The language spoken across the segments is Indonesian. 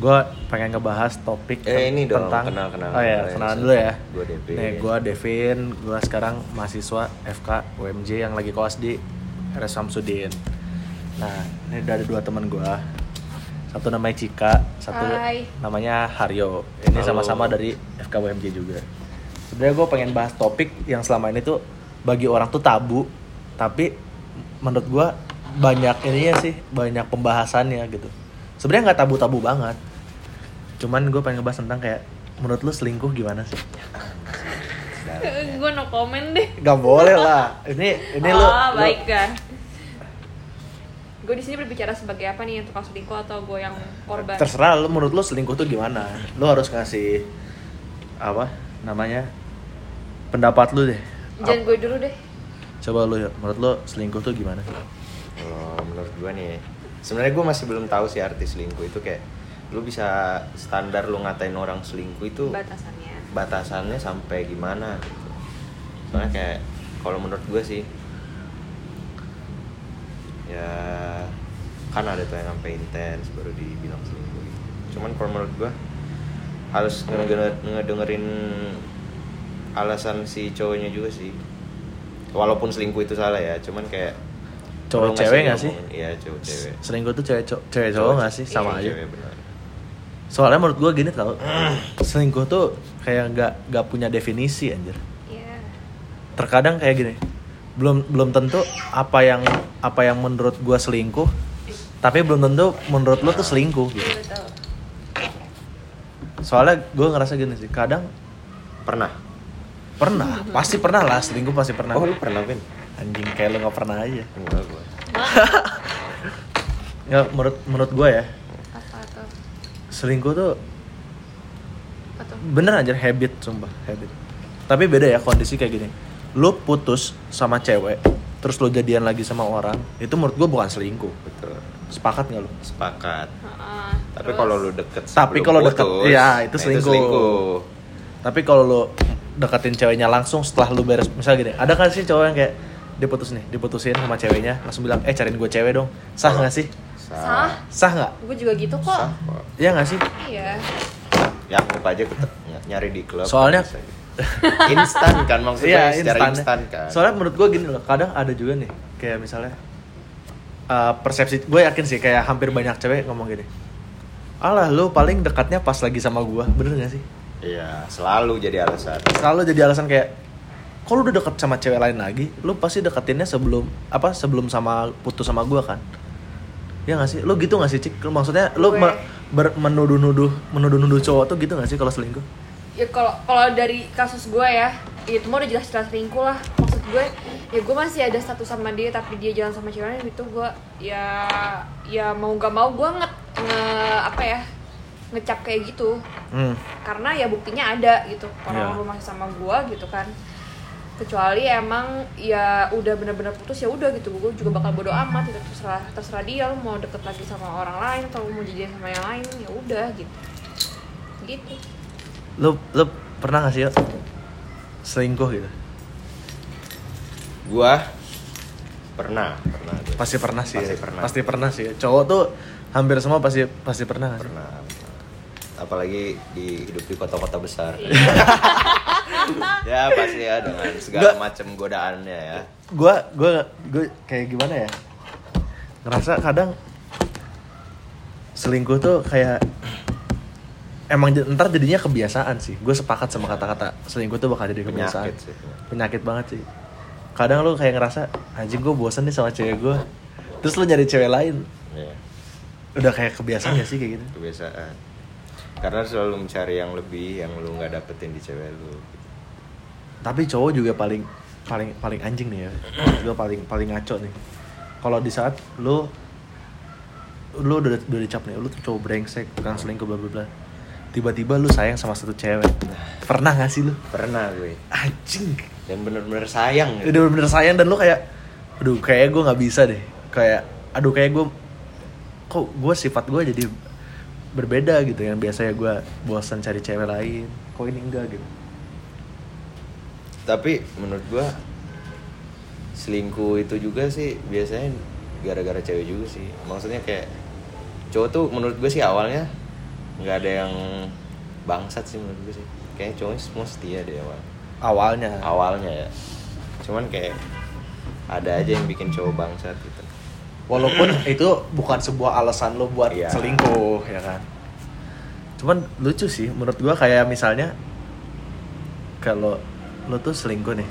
gue pengen ngebahas topik Eh, ini dong, tentang kenal-kenal. oh ya Kenal, kenalan ya. dulu ya Gua Devin. nih gue Devin gue sekarang mahasiswa FK UMJ yang lagi koas di RS Samsudin nah ini udah ada dua teman gue satu namanya Cika satu Hai. namanya Haryo ini sama-sama dari FK UMJ juga sebenarnya gue pengen bahas topik yang selama ini tuh bagi orang tuh tabu tapi menurut gue banyak ininya sih banyak pembahasannya gitu sebenarnya nggak tabu-tabu banget cuman gue pengen ngebahas tentang kayak menurut lu selingkuh gimana sih? Gue no komen deh. Gak boleh lah. Ini ini lu oh lu- baik kan gue di sini berbicara sebagai apa nih yang tukang selingkuh atau gue yang korban? Terserah lu menurut lu selingkuh tuh gimana? Lu harus ngasih apa namanya pendapat lu deh. Jangan gue dulu deh. Coba lu ya menurut lu selingkuh tuh gimana sih? Kalau menurut gue nih, sebenarnya gue masih belum tahu sih arti selingkuh itu kayak lu bisa standar lu ngatain orang selingkuh itu batasannya batasannya sampai gimana gitu. Soalnya kayak kalau menurut gue sih ya kan ada tuh yang sampai intens baru dibilang selingkuh. gitu. Cuman kalau menurut gue harus ngedenger- ngedengerin alasan si cowoknya juga sih. Walaupun selingkuh itu salah ya, cuman kayak Cowok cewek ngasih nggak sih? Iya cowok cewek. selingkuh tuh cewek cowok cewek cowok nggak sih sama Iya. aja Cewek benar. Soalnya menurut gue gini tau selingkuh tuh kayak nggak nggak punya definisi anjir. Iya. Terkadang kayak gini belum belum tentu apa yang apa yang menurut gue selingkuh tapi belum tentu menurut lo tuh selingkuh gitu. Iya, soalnya gue ngerasa gini sih kadang Pernah? pernah. Pasti pernah lah selingkuh pasti pernah. Oh lu pernah Vin? anjing kayak lo nggak pernah aja. Enggak gue. ya menurut menurut gue ya selingkuh tuh apa tuh? bener aja habit sumpah habit. Tapi beda ya kondisi kayak gini. Lu putus sama cewek terus lu jadian lagi sama orang itu menurut gue bukan selingkuh. Betul. sepakat nggak lu? Sepakat. Heeh, Tapi kalau lu deket Tapi kalau deket, putus, iya, itu nah selingkuh. tapi kalau lu deketin ceweknya langsung setelah lu beres misalnya gini ada kan sih cowok yang kayak diputus nih diputusin sama ceweknya langsung bilang eh cariin gue cewek dong. Sah nggak sih Sah. sah nggak gue juga gitu kok Sah kok. iya nggak sih iya Ya anggap aja nyari di klub. Soalnya- gitu. instan kan maksudnya secara instan. instan kan. Soalnya menurut gue gini loh, kadang ada juga nih kayak misalnya uh, persepsi gue yakin sih kayak hampir banyak cewek ngomong gini. Alah lu paling dekatnya pas lagi sama gue, bener gak sih? Iya, selalu jadi alasan. Selalu jadi alasan kayak kalau lu udah deket sama cewek lain lagi, lu pasti deketinnya sebelum apa sebelum sama putus sama gue kan? Ya gak sih? Lu gitu gak sih, Cik? Maksudnya lu Gue- me- ber- menuduh-nuduh menuduh-nuduh cowok tuh gitu gak sih kalau selingkuh? ya kalau kalau dari kasus gue ya itu mah udah jelas-jelas selingkuh lah maksud gue ya gue masih ada status sama dia tapi dia jalan sama cewek lain itu gue ya ya mau gak mau gue nge, nge apa ya ngecap kayak gitu Hmm. karena ya buktinya ada gitu orang Iya. lu masih sama gue gitu kan kecuali emang ya udah bener-bener putus ya udah gitu gue juga bakal bodo amat gitu terserah terserah dia lu mau deket lagi sama orang lain atau mau jadian sama yang lain ya udah gitu gitu Lu lu pernah gak sih ya selingkuh gitu? Gua pernah, pernah. gua. Pasti pernah sih. Pasti ya. pernah. Pasti pernah sih. ya. Cowok tuh hampir semua pasti pasti pernah. pernah. pernah. Apalagi di hidup di kota-kota besar. ya pasti ya dengan segala macam godaannya ya. Gua gua gua kayak gimana ya? Ngerasa kadang selingkuh tuh kayak emang ntar jadinya kebiasaan sih. Gue sepakat sama kata-kata selingkuh tuh bakal jadi kebiasaan. Penyakit sih. Penyakit banget sih. Kadang lu kayak ngerasa anjing gue bosan nih sama cewek gue. Terus lu nyari cewek lain. Iya, Udah kayak kebiasaan gak sih kayak gitu? kebiasaan. Karena selalu mencari yang lebih yang lu nggak dapetin di cewek lu. Tapi cowok juga paling paling paling anjing nih ya. Gue paling paling ngaco nih. Kalau di saat lu lu udah udah dicap nih lu tuh cowok brengsek tukang selingkuh bla bla bla. Tiba-tiba lu sayang sama satu cewek. Pernah gak sih lu? Pernah gue. anjing. Dan bener-bener sayang gitu. udah bener sayang dan lu kayak aduh kayak gue nggak bisa deh. Kayak aduh kayak gue kok gue sifat gue jadi berbeda gitu yang biasanya gue bosan cari cewek lain. Kok ini enggak gitu Tapi menurut gua selingkuh itu juga sih biasanya gara-gara cewek juga sih. Maksudnya kayak cowok tuh menurut gue sih awalnya nggak ada yang bangsat sih menurut gue sih. Kayaknya cowok semua setia deh awal awalnya. Awalnya ya. Cuman kayak ada aja yang bikin cowok bangsat gitu. Walaupun itu bukan sebuah alasan lo buat Iya. selingkuh ya kan? Cuman lucu sih menurut gua kayak misalnya kalau lo tuh selingkuh nih.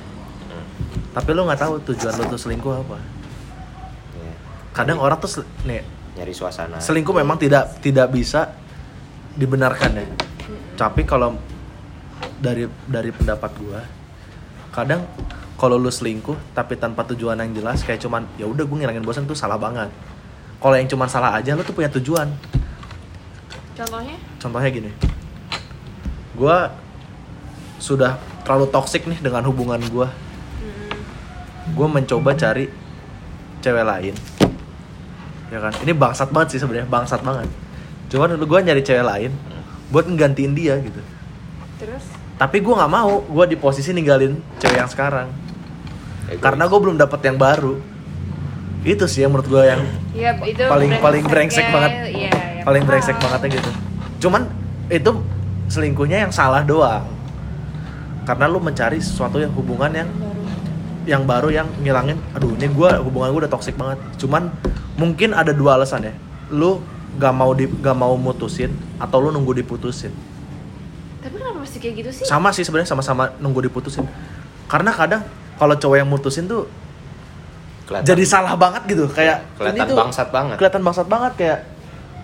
Hmm, tapi lo nggak tahu tujuan lo tuh selingkuh apa. Iya. kadang orang tuh sel- nih nyari suasana. selingkuh memang tidak tidak bisa dibenarkan ya. Tapi kalau dari dari pendapat gua kadang kalau lu selingkuh tapi tanpa tujuan yang jelas kayak cuman ya udah gue ngilangin bosan tuh salah banget. Kalau yang cuman salah aja lu tuh punya tujuan. Contohnya? Contohnya gini. Gua sudah terlalu toksik nih dengan hubungan gua. Hmm. gue mencoba cari cewek lain. Ya kan? Ini bangsat banget sih sebenarnya bangsat banget. Cuman dulu gue nyari cewek lain buat nggantiin dia gitu. Terus? Tapi gue nggak mau gue di posisi ninggalin cewek yang sekarang. Egois. karena gue belum dapet yang baru. Itu sih yang menurut gue yang ya itu Paling- paling brengsek brengseknya, banget. iya, iya, paling brengsek bangetnya gitu. Cuman itu selingkuhnya yang salah doang karena lu mencari sesuatu yang hubungan yang Baru. yang baru yang ngilangin aduh ini gue hubungan gue udah toxic banget. Cuman mungkin ada dua alasan ya. Lu gak mau di gak mau mutusin atau lu nunggu diputusin. Tapi kenapa mesti kayak gitu sih? Sama sih sebenarnya sama-sama nunggu diputusin. Karena kadang kalau cowok yang mutusin tuh Kelihatan- jadi salah banget gitu. Kayak kelihatan tuh bangsat banget. kelihatan bangsat banget. Kayak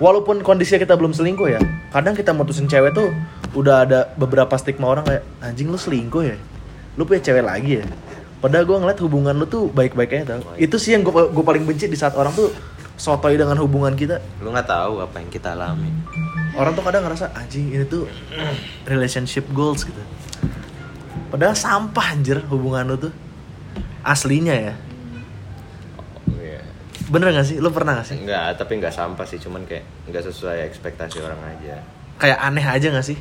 walaupun kondisinya kita belum selingkuh ya kadang kita mutusin cewek tuh udah ada beberapa stigma orang kayak anjing lu selingkuh ya? Lu punya cewek lagi ya? Padahal gue ngeliat hubungan lu tuh baik-baik aja tau. Baik. itu sih yang gue paling benci di saat orang tuh sotoy dengan hubungan kita. Lu nggak tahu apa yang kita alami. Orang tuh kadang ngerasa anjing ini tuh relationship goals gitu. Padahal sampah anjir hubungan lu tuh aslinya ya. Bener gak sih? Lu pernah gak sih? Enggak, tapi nggak sampah sih, cuman kayak nggak sesuai ekspektasi orang aja. kayak aneh aja gak sih?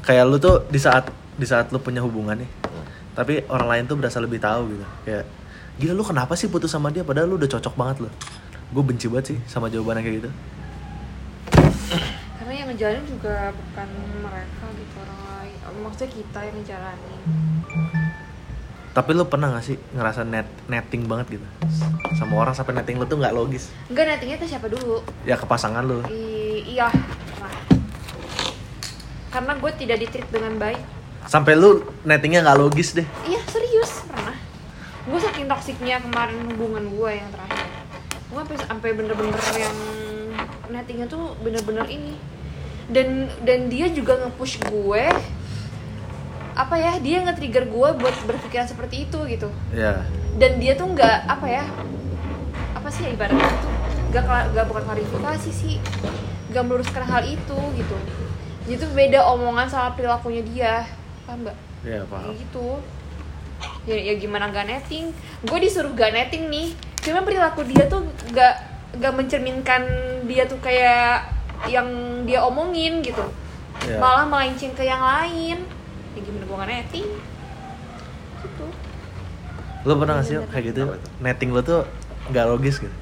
Kayak lu tuh di saat di saat lu punya hubungan nih Hmm. tapi orang lain tuh berasa lebih tahu gitu. Kayak gila lu kenapa sih putus sama dia? Padahal lu udah cocok banget lo gue benci banget sih sama jawabannya kayak gitu. Karena yang ngejalanin juga bukan mereka gitu orang lain. Maksudnya kita yang ngejalanin tapi lu pernah gak sih ngerasa net netting banget gitu? Sama orang sampai netting lu tuh nggak logis. Enggak nettingnya tuh siapa dulu? Ya ke pasangan lu. I- iya. Pernah karena gue tidak ditreat dengan baik. Sampai lu nettingnya nggak logis deh. Iya serius pernah. Gue saking toksiknya kemarin hubungan gue yang terakhir. Gue sampai bener-bener yang nettingnya tuh bener-bener ini. Dan dan dia juga nge-push gue apa ya dia nge-trigger gue buat berpikiran seperti itu gitu. Ya. Dan dia tuh nggak apa ya apa sih ya ibaratnya itu nggak nggak bukan klarifikasi sih nggak meluruskan hal itu gitu. Itu beda omongan sama perilakunya dia paham nggak? Ya kayak paham gitu. Ya, ya gimana gak netting? Gue disuruh gak netting nih cuma perilaku dia tuh gak gak mencerminkan dia tuh kayak yang dia omongin gitu. Ya. malah melenceng ke yang lain ya gak netting. Gitu. Lu pernah gak sih kayak gitu? netting lu tuh nggak logis gitu?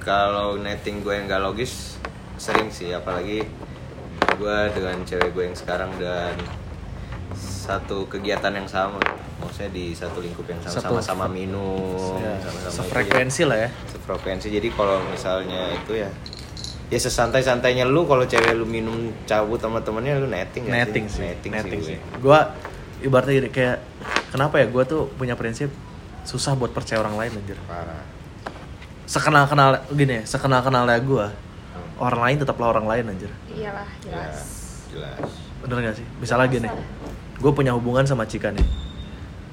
Kalau netting gue yang nggak logis sering sih, apalagi gue dengan cewek gue yang sekarang dan satu kegiatan yang sama, maksudnya di satu lingkup yang sama, sama-sama minum, ya, sama-sama sefrekuensi lah ya ya. sefrekuensi. Jadi kalau misalnya itu ya, ya sesantai-santainya lu kalau cewek lu minum cabut sama temennya lu netting netting sih netting, netting sih, sih. Gue. ibaratnya gini kayak kenapa ya gue tuh punya prinsip susah buat percaya orang lain anjir. Parah. sekenal kenal gini ya sekenal kenalnya gue Hmm. orang lain tetaplah orang lain anjir. Iyalah Ya, jelas. jelas. bener gak sih? Misalnya gini gue punya hubungan sama Cika nih.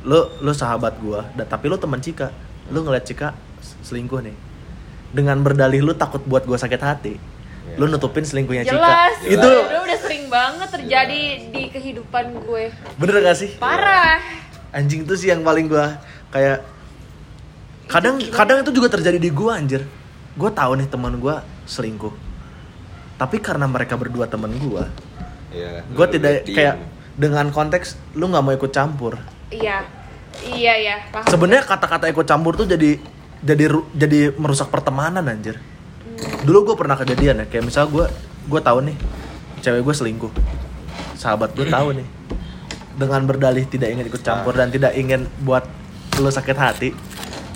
Lu lu sahabat gue tapi lu teman Cika. Lu ngeliat Cika selingkuh nih dengan berdalih lu takut buat gue sakit hati. Ya. lu nutupin selingkuhnya Cika. Jelas. Itu udah, udah sering banget terjadi di kehidupan gue. Bener gak sih? Parah. Anjing tuh sih yang paling gua kayak kadang gimana? kadang itu juga terjadi di gua anjir. Gua tahu nih teman gua selingkuh. Tapi karena mereka berdua temen gua Iya, gua lu tidak diem. kayak dengan konteks lu nggak mau ikut campur. Iya. Iya iya sebenarnya kata-kata ikut campur tuh jadi jadi ru- jadi merusak pertemanan anjir. Dulu gue pernah kejadian ya kayak misal gue gue tahu nih cewek gue selingkuh. Sahabat gue tahu nih dengan berdalih tidak ingin ikut campur dan tidak ingin buat lo sakit hati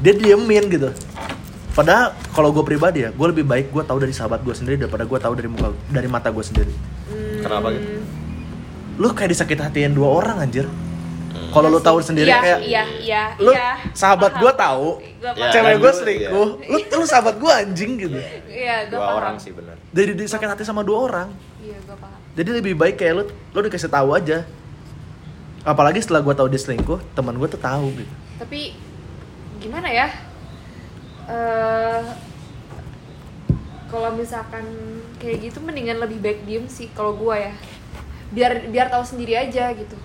dia diemin gitu. Padahal kalau gue pribadi ya gue lebih baik gue tahu dari sahabat gue sendiri daripada gue tahu dari muka dari mata gue sendiri. Kenapa gitu? lu kayak disakit hatiin dua orang anjir kalau lu tahu sendiri iya, kayak iya iya lu iya. sahabat Paham. gue tahu Gua Ya, paham. cewek gue lu- selingkuh lu lu sahabat gue anjing gitu. Iya gue Dua paham. orang sih benar. dari disakit hati sama dua orang. Iya gue paham. Jadi lebih baik kayak lu lu dikasih tahu aja. Apalagi setelah gue tahu dia selingkuh teman gue tuh tahu gitu. Tapi gimana ya? Eh kalau misalkan kayak gitu mendingan lebih baik diem sih kalau gua ya. Biar biar tahu sendiri aja gitu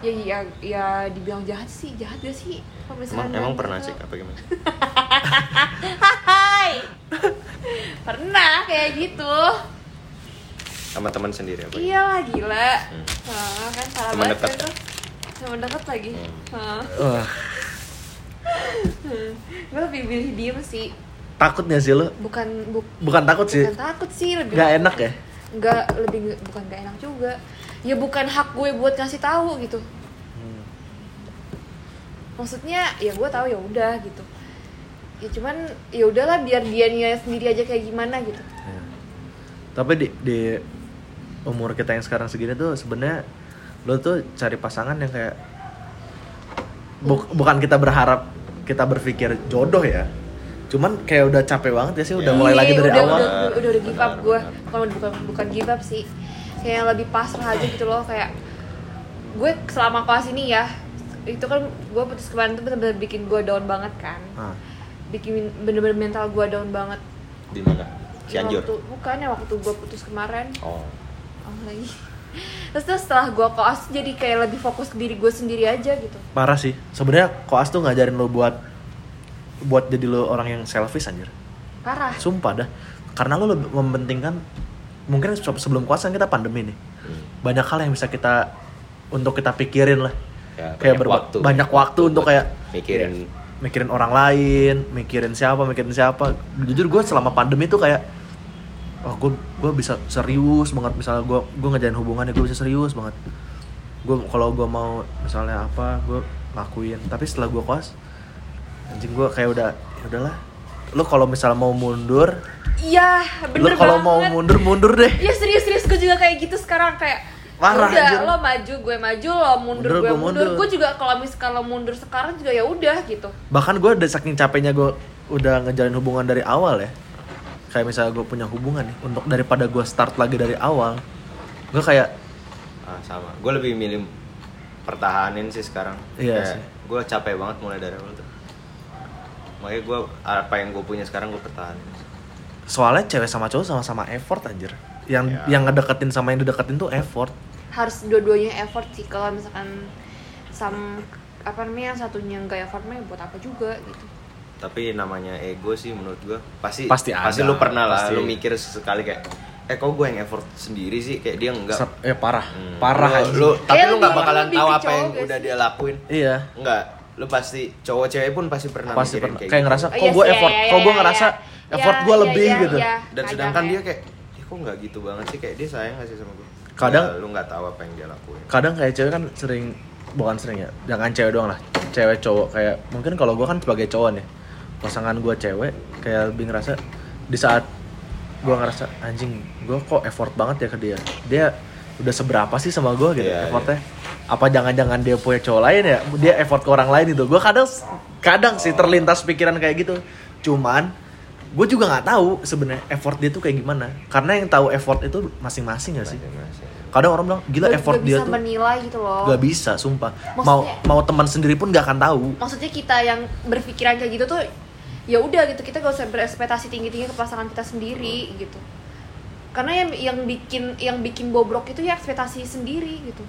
ya ya ya dibilang jahat sih jahat gak sih? Emang emang gitu. pernah cek apa gimana? Hai pernah kayak gitu. Sama teman sendiri apa? iyalah gila. Hmm. Ah, kan salah Teman banget dekat. teman dekat lagi. Hmm. Wah, gue lebih pilih diem sih. Takut gak sih lu bukan bu, bukan takut sih. bukan takut sih lebih nggak enak ya? Nggak lebih bukan gak enak juga ya bukan hak gue buat ngasih tahu gitu. Hmm. maksudnya ya gue tahu ya udah gitu. Ya cuman ya udahlah biar dia nia sendiri aja kayak gimana gitu. Ya. tapi di, di umur kita yang sekarang segini tuh sebenarnya lo tuh cari pasangan yang kayak bu- bukan kita berharap kita berpikir jodoh ya cuman kayak udah capek banget ya sih udah Ya. mulai lagi Iya, dari udah, awal. udah, udah, udah, udah give up gue bukan bukan bukan give up sih kayak yang lebih pasrah aja gitu loh kayak gue selama kelas ini ya itu kan gue putus kemarin tuh bener-bener bikin gue down banget kan. Ah, bikin bener-bener mental gue down banget. Di mana? Cianjur. Waktu, bukan ya waktu gue putus kemarin. Oh. oh lagi. Terus terus setelah gue koas jadi kayak lebih fokus ke diri gue sendiri aja gitu. Parah sih. Sebenarnya koas tuh ngajarin lo buat buat jadi lo orang yang selfish anjir. Parah. Sumpah dah. Karena lo lebih mementingkan mungkin se- sebelum koas kan kita pandemi nih Hmm. banyak hal yang bisa kita untuk kita pikirin lah Ya, kayak banyak waktu. banyak waktu untuk buat kayak mikirin mikirin orang lain, mikirin siapa, mikirin siapa. Jujur gue selama pandemi tuh kayak, oh gue gue bisa serius banget misalnya gue gue ngejalan hubungannya gue bisa serius banget. Gue kalau gue mau misalnya apa gue lakuin. Tapi setelah gue koas, anjing gue kayak udah, ya udahlah. Lo kalau misalnya mau mundur, iya bener kalau banget mau mundur mundur deh. Iya serius serius gue juga kayak gitu sekarang kayak Parah, udah anjir. lo maju gue maju lo mundur Mundur, gue mundur, mundur. gue juga kalau misalkan lo mundur sekarang juga ya udah gitu Bahkan gue udah saking capeknya gue udah ngejalin hubungan dari awal ya. Kayak misalnya gue punya hubungan nih, untuk daripada gue start lagi dari awal, gue kayak ah, sama. Gue lebih milih pertahanin sih sekarang. Iya Kayak sih. Gue capek banget mulai dari awal. Makanya gue apa yang gue punya sekarang gue pertahanin. soalnya cewek sama cowok sama-sama effort anjir yang Ya. yang ngedeketin sama yang dideketin tuh effort harus dua-duanya effort sih kalau misalkan sam apa namanya yang satunya nggak effort mah ya buat apa juga gitu Tapi namanya ego sih menurut gue pasti Pasti pasti ada, lu pernah lah pasti. lu mikir sesekali kayak eh kok gue yang effort sendiri sih kayak dia enggak. Sep- eh parah Hmm. parah lu, lu tapi Kayak lu nggak bakalan tahu apa yang udah sih? dia lakuin. iya Enggak, lu pasti cowok cewek pun pasti pernah pasti mikirin pernah kayak, kayak gitu. ngerasa Oh, kok iya gue effort iya, kok gue iya, ngerasa iya. effort Iya, gue lebih gitu. Dan sedangkan dia kayak dia kok nggak gitu banget sih kayak dia sayang gak sih sama gue. Kadang- Ya, lu nggak tahu apa yang dia lakuin. kadang kayak cewek kan sering bukan sering ya jangan cewek doang lah cewek cowok kayak mungkin kalau gue kan sebagai cowok nih pasangan gue cewek kayak lebih ngerasa di saat gue ngerasa anjing gue kok effort banget ya ke dia dia udah seberapa sih sama gue gitu Iya, effortnya? Apa jangan-jangan dia punya cowok lain ya? Dia effort ke orang lain itu. Gue kadang kadang sih terlintas pikiran kayak gitu. Cuman gue juga nggak tahu sebenarnya effort dia tuh kayak gimana. Karena yang tahu effort itu masing-masing gak sih? Masing-masing. kadang orang bilang gila Gak- effort gak dia bisa tuh menilai gitu loh. Gak bisa, sumpah. Mau Maksudnya- mau teman sendiri pun gak akan tahu. maksudnya kita yang berpikiran kayak gitu tuh ya udah gitu. Kita gak usah berekspektasi tinggi tinggi ke pasangan kita sendiri gitu karena yang yang bikin yang bikin bobrok itu ya ekspektasi sendiri gitu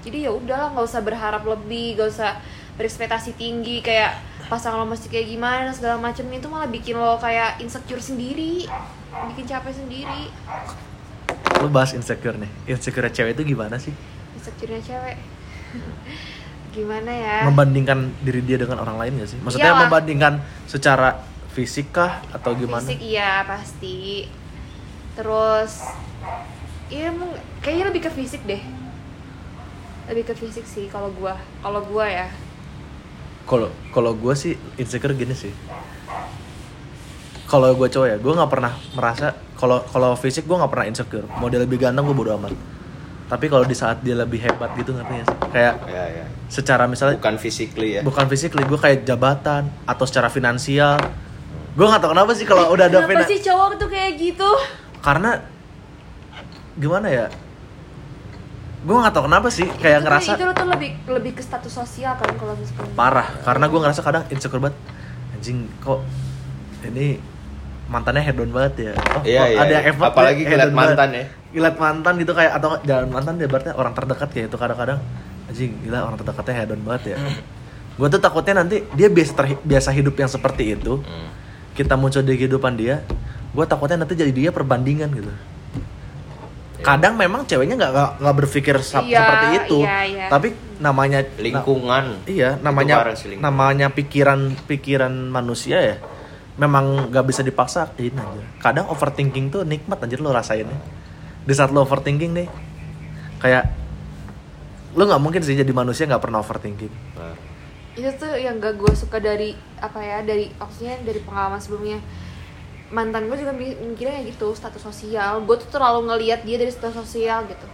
jadi ya udahlah nggak usah berharap lebih gak usah berekspektasi tinggi kayak pasangan lo mesti kayak gimana segala macam itu malah bikin lo kayak insecure sendiri bikin capek sendiri Lu bahas insecure nih. Insecure cewek itu gimana sih? insecure cewek gimana ya Membandingkan diri dia dengan orang lain gak sih? Maksudnya Iyalah. membandingkan secara fisik kah atau gimana? fisik iya pasti terus iya emang kayaknya lebih ke fisik deh. Lebih ke fisik sih kalau gua. Kalau gua ya. Kalau kalau gue sih insecure gini sih. Kalau gue cowok ya gue nggak pernah merasa kalau kalau fisik gue nggak pernah insecure. Mau dia lebih ganteng gue bodo amat. Tapi kalau di saat dia lebih hebat gitu ngerti nggak sih? Kayak ya ya. secara misalnya bukan physically ya. Bukan physically gue kayak jabatan atau secara finansial. Gue nggak tahu kenapa sih kalau udah ada kenapa sih cowok tuh kayak gitu karena gimana ya gue nggak tahu kenapa sih kayak Itu- ngerasa itu tuh lebih lebih ke status sosial kan kalau misalkan parah karena gue ngerasa kadang insecure banget anjing kok ini mantannya hedon banget ya oh, Iya, iya, ada iya. yang effort Apalagi ya, ngeliat banget. mantan ya. ngeliat mantan gitu kayak atau jangan mantan ya berarti orang terdekat kayak itu kadang-kadang anjing gila orang terdekatnya hedon banget ya gue tuh takutnya nanti dia biasa biasa hidup yang seperti itu Hmm. kita muncul di kehidupan dia gue takutnya nanti jadi dia perbandingan gitu Iya. kadang memang ceweknya nggak nggak- berpikir sa- Iya, seperti itu iya, iya. tapi namanya lingkungan Iya, Itu namanya lingkungan. namanya pikiran pikiran manusia ya. Memang nggak bisa dipaksain aja. Kadang overthinking tuh nikmat anjir lo rasainnya. Di saat lo overthinking nih, kayak lo nggak mungkin sih jadi manusia nggak pernah overthinking. Nah, itu tuh yang gak gue suka dari apa ya dari maksudnya dari pengalaman sebelumnya mantan gue juga mi- mikirnya kayak gitu status sosial. Gue tuh terlalu ngelihat dia dari status sosial gitu.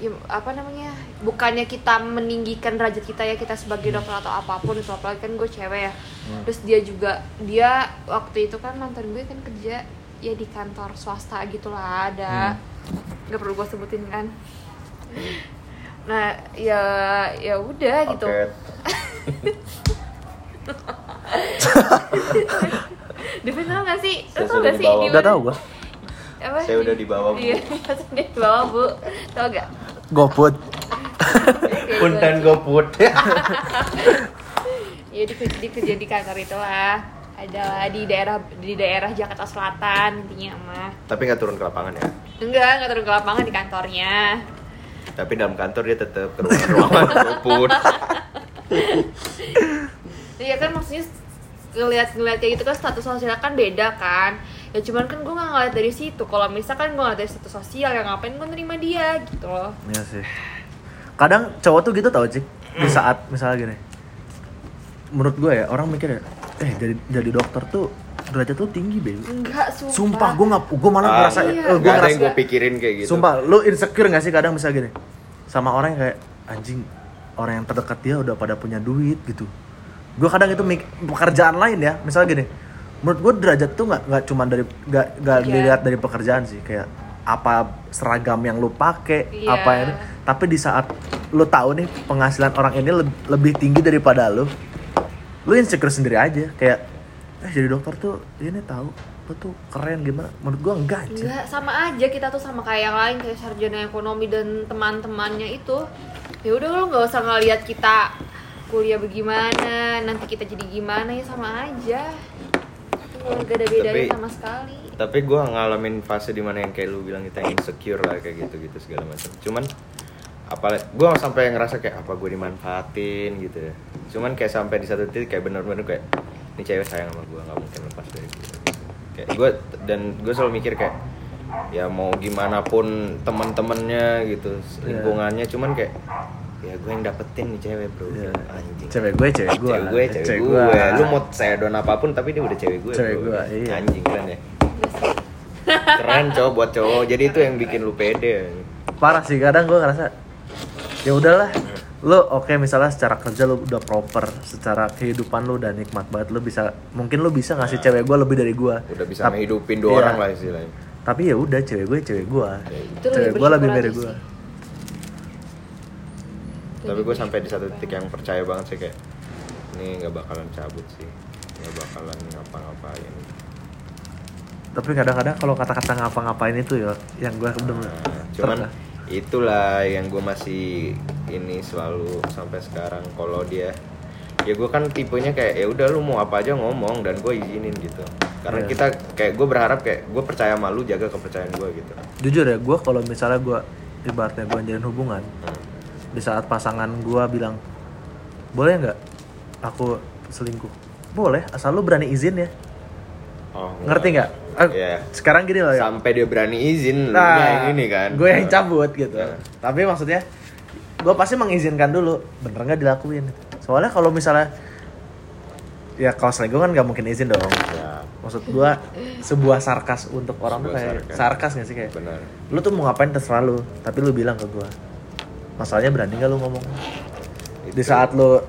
Ya, apa namanya bukannya kita meninggikan derajat kita ya kita sebagai dokter atau apa pun itu apalagi kan gue cewek ya. Hmm. terus dia juga dia waktu itu kan mantan gue kan kerja ya di kantor swasta gitulah ada. Nggak perlu gue sebutin kan. Nah ya ya udah gitu. Devin tau gak sih? Lo Saya tau sudah gak sih? Udah tahu gua. Apa? Saya udah di bawah, Bu. Iya, saya udah di bawah bu Tau gak? Goput. punten goput Iya di, di kerja di kantor itulah Adalah di daerah di daerah Jakarta Selatan intinya mah tapi nggak turun ke lapangan ya Enggak, nggak turun ke lapangan di kantornya tapi dalam kantor dia tetap ke ruangan goput Iya kan maksudnya ngeliat-ngeliat kayak gitu kan status sosial kan beda kan ya cuman kan gue nggak ngeliat dari situ kalau misalkan gue ngeliat dari status sosial ya ngapain gue nerima dia gitu loh Iya sih. Kadang cowok tuh gitu tau cik. Di saat misalnya gini. Menurut gue ya orang mikir ya, eh jadi jadi dokter tuh derajat tuh tinggi bego. enggak sumpah Sumpah gue nggak, gue malah Ah, ngerasa, iya. eh, gue Gak ngerasa yang gue pikirin kayak gitu Sumpah, lu insecure gak sih kadang misalnya gini Sama orang yang kayak Anjing, orang yang terdekat dia udah pada punya duit gitu Gue kadang itu mik- pekerjaan lain ya Misalnya gini Menurut gue derajat tuh gak, nggak cuma dari Gak, gak Iya. dilihat dari pekerjaan sih Kayak apa seragam yang lu pakai Iya. apa yang tapi di saat lu tahu nih penghasilan orang ini leb- lebih tinggi daripada lu lu insecure sendiri aja kayak eh jadi dokter tuh ini tahu lu tuh keren gimana menurut gua enggak aja Enggak, sama aja kita tuh sama kayak yang lain kayak sarjana ekonomi dan teman-temannya itu. Ya udah lo nggak usah ngeliat kita kuliah bagaimana, nanti kita jadi gimana ya sama aja. Itu nggak ada bedanya Tapi- sama sekali. tapi gue ngalamin fase di mana yang kayak lu bilang kita yang insecure lah kayak gitu gitu segala macam cuman apalagi gue sampai ngerasa kayak apa gue dimanfaatin gitu ya cuman kayak sampai di satu titik kayak bener-bener kayak ini cewek sayang sama gue nggak mungkin lepas dari gue kayak gue dan gue selalu mikir kayak ya mau gimana pun teman-temannya gitu Iya. lingkungannya cuman kayak ya gue yang dapetin nih cewek bro. Iya. anjing. Cewek gue cewek gue cewek gue cewek, gue lu mau saya don apa pun tapi dia udah cewek gue Cewek bro. gue, iya. anjing keren ya. Keren cowok buat cowok. Jadi itu yang bikin lu pede. Parah sih kadang gue ngerasa ya udahlah. Lu oke misalnya secara kerja lu udah proper secara kehidupan lu udah nikmat banget lu bisa mungkin lu bisa ngasih cewek gue lebih dari gue udah bisa ngehidupin dua Iya. orang lah istilahnya. Tapi ya udah cewek gue cewek gue cewek gue lebih dari gue tapi gue sampai di satu titik yang percaya banget sih kayak ini nggak bakalan cabut sih. Nggak bakalan ngapa-ngapain. Tapi kadang-kadang kalau kata-kata ngapa-ngapain itu ya yang gue udah Nah, cuman itulah yang gue masih ini selalu sampai sekarang. Kalau dia ya gue kan tipenya kayak ya udah lu mau apa aja ngomong dan gue izinin gitu. Karena Iya. kita kayak gue berharap kayak gue percaya sama lu jaga kepercayaan gue gitu. Jujur ya gue kalau misalnya gue ibaratnya gue jalin hubungan di saat pasangan gue bilang boleh nggak aku selingkuh? Boleh asal lu berani izin ya. Oh, ngerti nggak? Eh, Iya. sekarang gini loh ya. Sampai dia berani izin nah yang ini kan. gue yang cabut gitu. Nah. tapi maksudnya gue pasti mengizinkan dulu. Bener nggak dilakuin? Soalnya kalau misalnya ya kalau selingkuh kan nggak mungkin izin dong. Ya maksud gue sebuah sarkas untuk orang tuh Sebuah kayak sarkas. sarkas gak sih kayak benar lu tuh mau ngapain terserah lu tapi lu bilang ke gue masalahnya berani gak lu ngomong? Di saat lu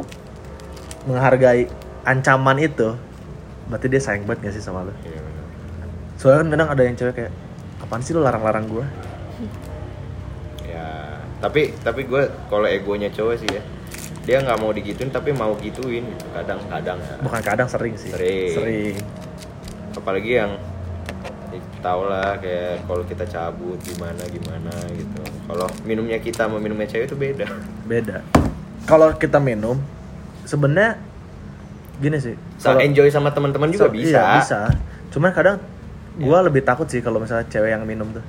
menghargai ancaman itu berarti dia sayang banget gak sih sama lu? Iya, soalnya kan kadang ada yang cewek kayak apaan sih lu larang-larang gue ya tapi tapi gue kalau egonya cowok sih ya dia nggak mau digituin tapi mau gituin gitu kadang kadang ya. bukan kadang sering sih. Sering. sering. Apalagi yang ya, tau lah kayak kalau kita cabut gimana gimana gitu. Kalau minumnya kita sama minumnya cewek itu beda. Beda. Kalau kita minum sebenarnya gini sih kalau enjoy sama teman-teman juga so- bisa. iya, bisa. Cuman kadang gua lebih takut sih kalau misalnya cewek yang minum tuh.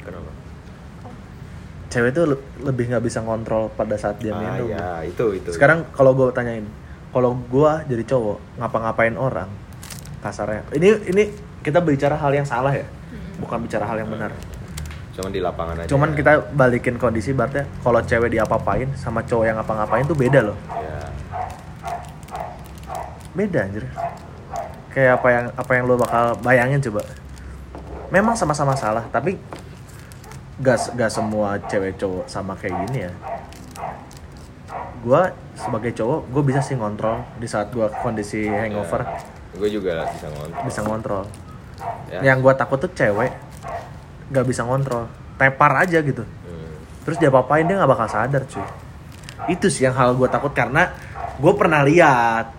Kenapa? Cewek tuh le- lebih nggak bisa ngontrol pada saat dia ah minum. ya itu itu. Sekarang kalau gue tanyain kalau gua jadi cowok ngapa-ngapain orang? Kasarnya. Ini ini kita bicara hal yang salah ya bukan bicara hal yang benar. Cuman di lapangan aja cuman kita balikin kondisi berarti kalau cewek diapa-apain sama cowok yang ngapa-ngapain tuh beda loh. Ya beda anjir. Kayak apa yang apa yang lo bakal bayangin coba. Memang sama-sama salah tapi gak gak semua cewek cowok sama kayak gini ya. Gua sebagai cowok gue bisa sih ngontrol di saat gua kondisi hangover. Gue juga bisa ngontrol. Bisa ngontrol ya. Yang gua takut tuh cewek gak bisa ngontrol. Tepar aja gitu. Hmm. terus dia apain dia nggak bakal sadar cuy. Itu sih yang hal gue takut karena gue pernah lihat.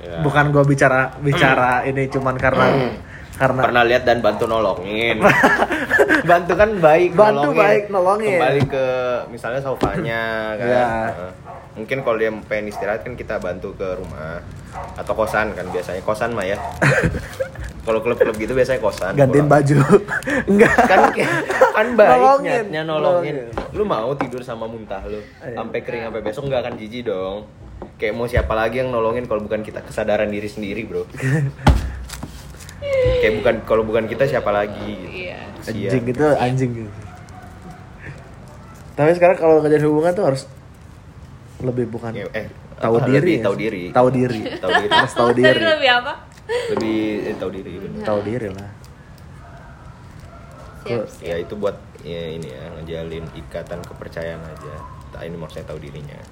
Ya. bukan gue bicara bicara ini cuman karena karena pernah lihat dan bantu nolongin. Bantu kan baik Bantu baik, nolongin. kembali ke misalnya sofanya kan. Ya. Mungkin kalau dia pengen istirahat kan kita bantu ke rumah atau kosan kan biasanya kosan mah ya kalau klub-klub gitu biasanya kosan gantiin pulang. baju enggak kan kan baik Nolongin. nolongin. Nolongin. lu mau tidur sama muntah lu Iya. sampai kering sampai besok nggak akan jijik dong kayak mau siapa lagi yang nolongin kalau bukan kita kesadaran diri sendiri bro kayak bukan kalau bukan kita siapa lagi gitu. Iya. Anjing gitu anjing gitu tapi sekarang kalau ngejadi hubungan tuh harus lebih bukan Ya, eh tahu apa, diri lebih ya. tahu diri. Tahu diri. Tahu diri. Harus tahu diri. Lebih apa? lebih eh, tahu diri bener. tahu diri lah. Siap, ya siap. itu buat ya ini ya ngejalin ikatan kepercayaan aja. Tak ini maksudnya tahu dirinya.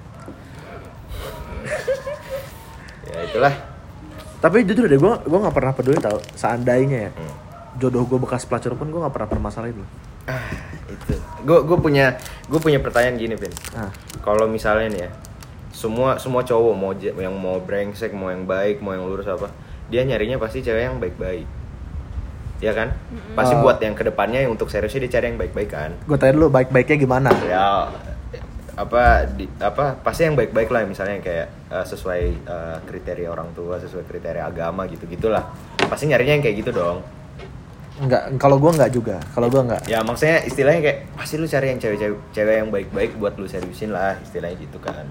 Ya itulah. Tapi jujur deh gue gue nggak pernah peduli tau seandainya ya. Hmm. jodoh gue bekas pelacur pun gue nggak pernah permasalahin loh. Ah itu. Gue gue punya gue punya pertanyaan gini Vin. Ah kalau misalnya nih ya semua semua cowok mau j- yang mau brengsek mau yang baik mau yang lurus apa dia nyarinya pasti cewek yang baik-baik. Ya kan? Pasti Oh. buat yang ke depannya yang untuk seriusnya dia cari yang baik-baik kan? Gue tanya dulu baik-baiknya gimana? Ya apa di apa pasti yang baik-baik lah misalnya yang kayak eh, sesuai eh, kriteria orang tua sesuai kriteria agama gitu gitulah pasti nyarinya yang kayak gitu dong Enggak, kalau gue nggak juga. Kalau gue nggak. ya maksudnya istilahnya kayak pasti lu cari yang cewek-cewek cewek yang baik-baik buat lu seriusin lah istilahnya gitu kan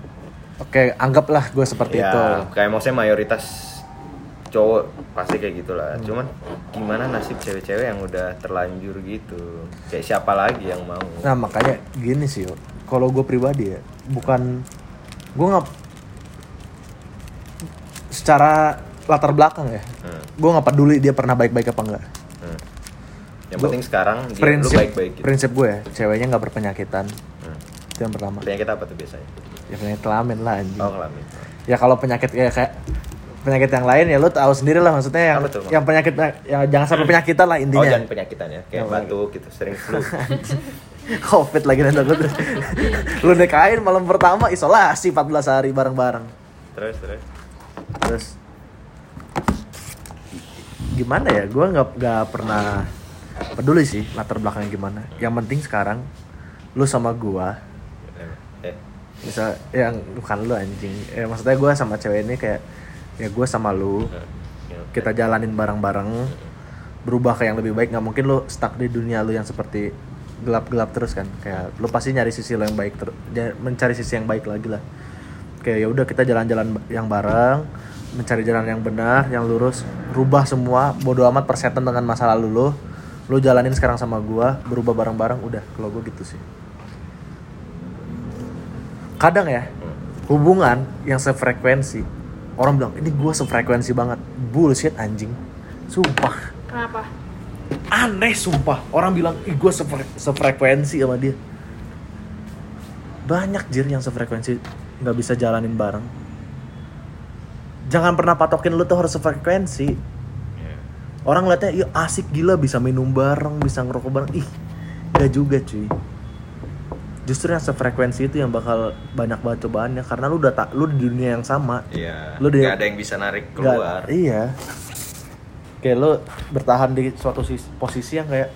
Oke, anggaplah gue seperti ya itu. kayak maksudnya mayoritas cowok pasti kayak gitulah cuman gimana nasib cewek-cewek yang udah terlanjur gitu kayak siapa lagi yang mau Nah makanya gini sih, kalau gue pribadi ya, bukan gue nggak secara latar belakang ya, Hmm, gue nggak peduli dia pernah baik-baik apa enggak. Hmm. yang penting sekarang dia lu Prinsip baik-baik gitu. prinsip gue ya, ceweknya nggak berpenyakitan. Hmm. Itu yang pertama. penyakit apa tuh biasanya Ya penyakit kelamin lah anjing. oh kelamin Ya kalau penyakit kayak kayak penyakit yang lain ya lu tahu sendiri lah maksudnya yang tuh, yang penyakit yang jangan sampai penyakitan lah oh intinya. jangan penyakitan ya kayak batuk gitu sering flu Covid lagi nanti gue Lu nikahin malam pertama isolasi 14 hari bareng-bareng. terus terus Terus gimana ya? Gue nggak nggak pernah peduli sih latar belakangnya gimana. Yang penting sekarang lu sama gua eh. bisa yang bukan lu anjing. Eh, maksudnya gua sama cewek ini kayak ya gua sama lu eh, ya, kita jalanin bareng-bareng berubah ke yang lebih baik. Nggak mungkin lu stuck di dunia lu yang seperti gelap-gelap terus kan. Kayak lu pasti nyari sisi lu yang baik terus mencari sisi yang baik lagi lah. Kayak ya udah kita jalan-jalan yang bareng mencari jalan yang benar yang lurus rubah semua bodo amat persetan dengan masa lalu lo lo jalanin sekarang sama gua berubah bareng-bareng udah. Kalau gua gitu sih. Kadang ya hubungan yang sefrekuensi orang bilang ini gua sefrekuensi banget. Bullshit anjing. Sumpah. Kenapa? aneh sumpah. Orang bilang ih gue sefre- sefrekuensi sama dia. Banyak jir yang sefrekuensi nggak bisa jalanin bareng. Jangan pernah patokin lu tuh harus sefrekuensi. Orang ngeliatnya iya asik gila bisa minum bareng bisa ngerokok bareng. Ih gak juga cuy. Justru yang sefrekuensi itu yang bakal banyak banget cobaannya karena lu udah tak lu di dunia yang sama. Iya. Lu di- Nggak ada yang bisa narik keluar. iya. Kayak lo bertahan di suatu sis- posisi yang kayak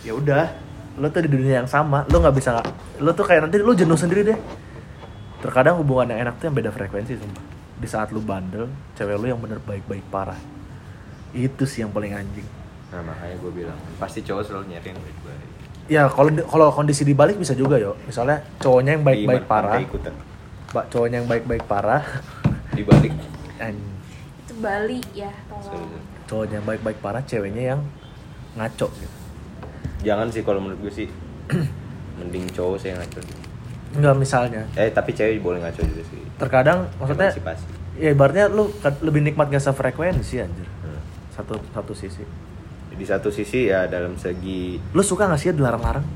ya udah lo tuh di dunia yang sama lo nggak bisa lo tuh kayak nanti lo jenuh sendiri deh. Terkadang hubungan yang enak tuh yang beda frekuensi sumpah. Di saat lo bandel cewek lo yang bener baik-baik parah itu sih yang paling anjing Nah makanya gue bilang pasti cowok selalu nyari yang baik-baik. ya kalau di- kalau kondisi dibalik bisa juga yo misalnya cowoknya yang baik-baik parah mbak cowoknya yang baik-baik parah Dibalik. and Itu Bali ya, tolong. cowoknya yang baik-baik parah ceweknya yang ngaco gitu Jangan sih kalau menurut gue sih. Mending cowok sih yang ngaco. Enggak misalnya Eh tapi cewek boleh ngaco juga sih. terkadang maksudnya Emansipasi. ya ibaratnya lu lebih nikmat gak sefrekuensi anjir. Satu satu sisi. Di satu sisi ya dalam segi lu suka gak sih ya dilarang-larang?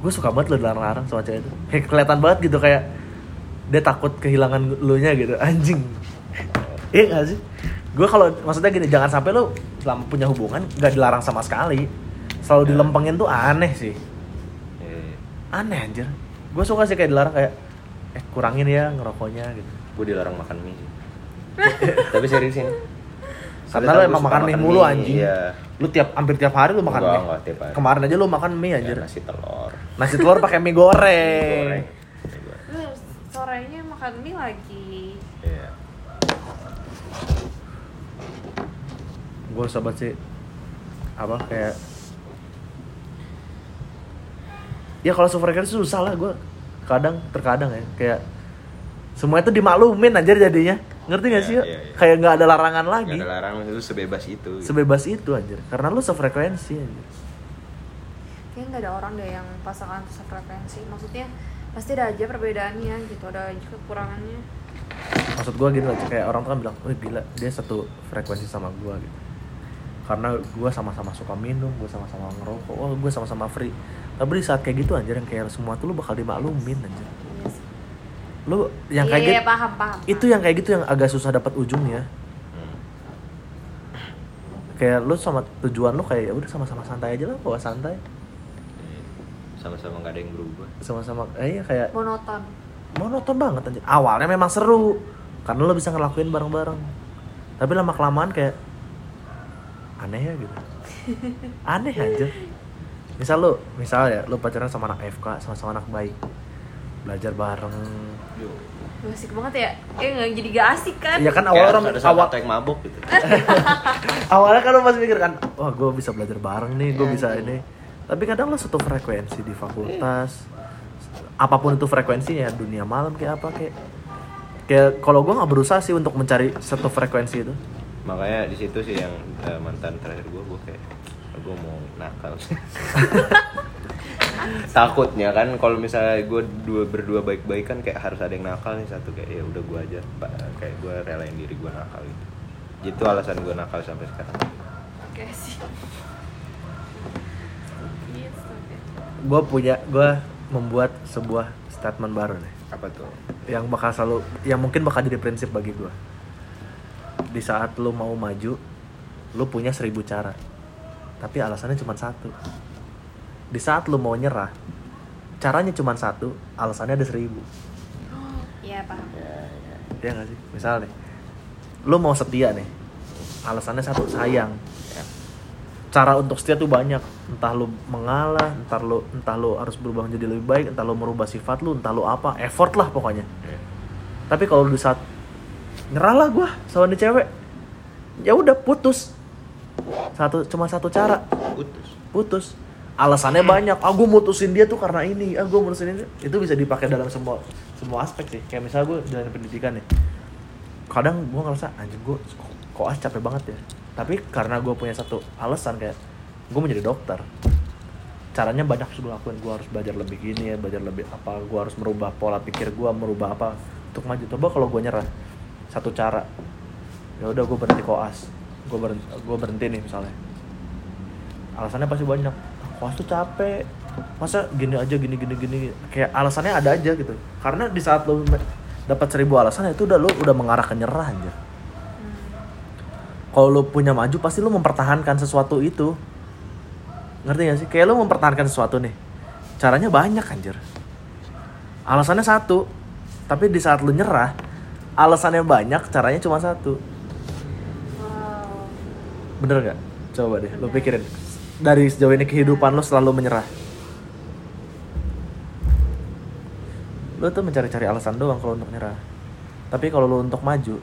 Gue suka banget lu dilarang-larang sama cewek itu. Kayak kelihatan banget gitu kayak dia takut kehilangan lu nya gitu. Anjing. Iya gak sih? Gue kalau maksudnya gini jangan sampai lu selama punya hubungan gak dilarang sama sekali. Selalu Ya. dilempengin tuh aneh sih. Eh, aneh anjir. Gue suka sih kayak dilarang kayak eh kurangin ya ngerokoknya gitu. Gue dilarang makan mie sih. tapi serius ini. Karena lu emang makan mie mulu anjing. Iya. Lu tiap hampir tiap hari lu makan Enggak, mie. enggak tiap hari. Kemarin aja lu makan mie Ya, anjir. nasi telur. Nasi telur pakai mie goreng. Goreng. Terus sorenya makan mie lagi. Iya. Gue sobat sih apa kayak Ya kalau sefrekuensi susah lah gue kadang terkadang ya kayak semua itu dimaklumin anjir jadinya ngerti gak Iya, sih iya, iya. kayak nggak ada larangan lagi Gak ada larangan itu sebebas itu. gitu. sebebas itu anjir karena lu sefrekuensi anjir Kayaknya nggak ada orang deh yang pasangan sefrekuensi. Maksudnya pasti ada aja perbedaannya gitu, ada aja kekurangannya. maksud gue gitu loh kayak orang tuh kan bilang oh gila dia satu frekuensi sama gue gitu karena gue sama-sama suka minum gue sama-sama ngerokok oh gue sama-sama free tapi di saat kayak gitu anjir yang kayak semua tuh lu bakal dimaklumin anjir Iya. Lu yang kayak iya, gitu paham, paham. itu yang kayak gitu yang agak susah dapat ujungnya Hmm. kayak lu sama tujuan lu kayak ya udah sama-sama santai aja lah bawa santai Iya. Sama-sama gak ada yang berubah. sama-sama eh iya kayak monoton. monoton banget anjir awalnya memang seru karena lo bisa ngelakuin bareng-bareng tapi lama kelamaan kayak aneh ya gitu aneh aja misal lo misal ya lo pacaran sama anak FK sama-sama anak baik belajar bareng Yo. Gak asik banget ya? Eh nggak jadi gak asik kan? Iya kan awal orang ada awal yang mabuk gitu. awalnya kan lo masih mikir kan wah gue bisa belajar bareng nih gue Iya, bisa iya. ini tapi kadang lo satu frekuensi di fakultas apa pun itu frekuensinya dunia malam kayak apa kayak kayak kalau gue nggak berusaha sih untuk mencari satu frekuensi itu Makanya di situ sih yang eh, mantan terakhir gue, gue kayak gue mau nakal. Takutnya kan kalau misalnya gue dua berdua baik-baik kan kayak harus ada yang nakal nih satu kayak ya udah gue aja Pak. kayak gue relain diri gue nakal gitu. Itu alasan gue nakal sampai sekarang. Oke sih. Gue punya gue membuat sebuah statement baru nih Apa tuh? yang bakal selalu yang mungkin bakal jadi prinsip bagi gue di saat lo mau maju lo punya seribu cara tapi alasannya cuma satu di saat lo mau nyerah caranya cuma satu alasannya ada seribu Iya paham. Ya, ya. ya nggak sih misal nih lo mau setia nih alasannya satu sayang ya. cara untuk setia tuh banyak entah lu mengalah entah lu entah lu harus berubah menjadi lebih baik entah lu merubah sifat lu entah lu apa effort lah pokoknya ya. tapi kalau di saat nyerah lah gue sama nih cewek ya udah putus satu cuma satu cara Putus. putus alasannya banyak. Ah gue mutusin dia tuh karena ini. Ah gue mutusin ini. Itu bisa dipakai dalam semua semua aspek sih. Kayak misalnya gue jalan pendidikan nih. Kadang gue ngerasa anjing gue koas capek banget ya? Tapi karena gue punya satu alasan kayak gue mau jadi dokter. Caranya banyak sih gue lakuin gue harus belajar lebih gini ya belajar lebih apa. Gue harus merubah pola pikir gue merubah apa. Untuk maju. Coba kalau gue nyerah satu cara ya udah gue berhenti koas. Gue berhenti, gue berhenti nih misalnya. Alasannya pasti banyak koas tuh capek. Masa gini aja gini gini gini. Kayak alasannya ada aja gitu. Karena di saat lo dapat seribu alasan itu udah lo udah mengarah ke nyerah aja kalau lo punya maju pasti lo mempertahankan sesuatu itu. Ngerti gak sih? Kayak lo mempertahankan sesuatu nih. Caranya banyak anjir. Alasannya satu tapi di saat lo nyerah alasannya banyak caranya cuma satu. Bener gak? Coba deh lo pikirin dari sejauh ini kehidupan lo selalu menyerah? Lo tuh mencari-cari alasan doang kalau untuk nyerah tapi kalau lo untuk maju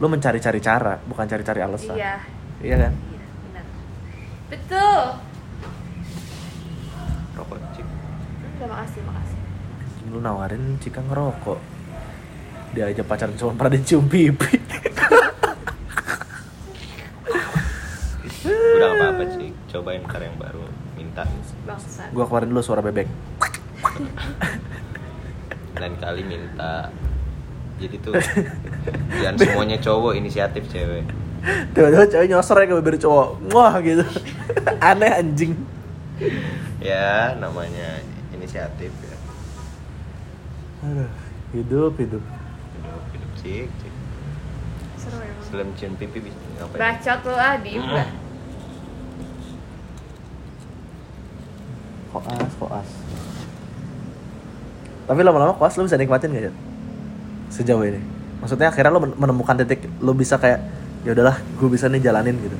lo mencari-cari cara bukan cari-cari alasan. Iya. Iya kan? Iya benar. Betul. Rokok cik. Udah makasih makasih. Lu nawarin Cika ngerokok. Dia aja pacaran cuma pernah dicium pipi udah gak cobain ntar yang baru minta. Bangsat. Gua keluarin dulu suara bebek. Lain kali minta. Jadi tuh jangan semuanya cowok inisiatif cewek. Tiba-tiba cewek nyosor ya ke bibir cowok. Wah gitu. Aneh anjing. Ya namanya inisiatif ya. Aduh, hidup hidup. Hidup hidup. Cik cik. Seru emang sebelum cium pipi bisa ngapain? Bacot lu ah diem Hmm. Koas koas. Tapi lama-lama koas lu bisa nikmatin gak ya sejauh ini. Maksudnya akhirnya lu men- menemukan titik lu bisa kayak ya udahlah gue bisa nih jalanin gitu.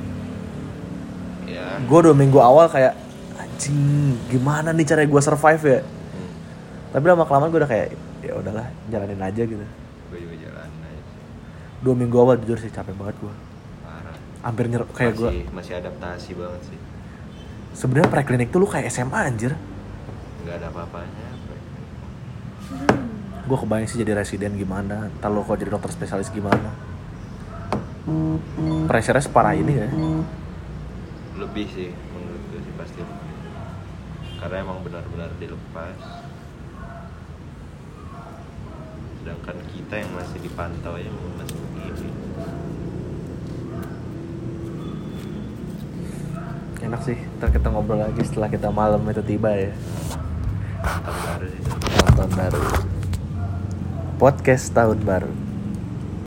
Ya gue dua minggu awal kayak anjing gimana nih cara gue survive ya? Hmm, tapi lama kelamaan gue udah kayak ya udahlah jalanin aja gitu. Gue juga jalan aja dua minggu awal jujur sih capek banget gue parah. Hampir nyer kayak gue masih adaptasi banget sih sebenarnya preklinik tuh lu kayak SMA anjir. Nggak ada apa-apanya gue kebayang sih jadi residen gimana ntar kalau jadi dokter spesialis gimana. Pressure-nya separah ini ya. Lebih sih menurut gue sih pasti. Lebih karena emang benar-benar dilepas. Sedangkan kita yang masih dipantau aja masih enak sih ntar kita ngobrol lagi setelah kita malam itu tiba ya. Tahun baru tahun baru. Podcast tahun baru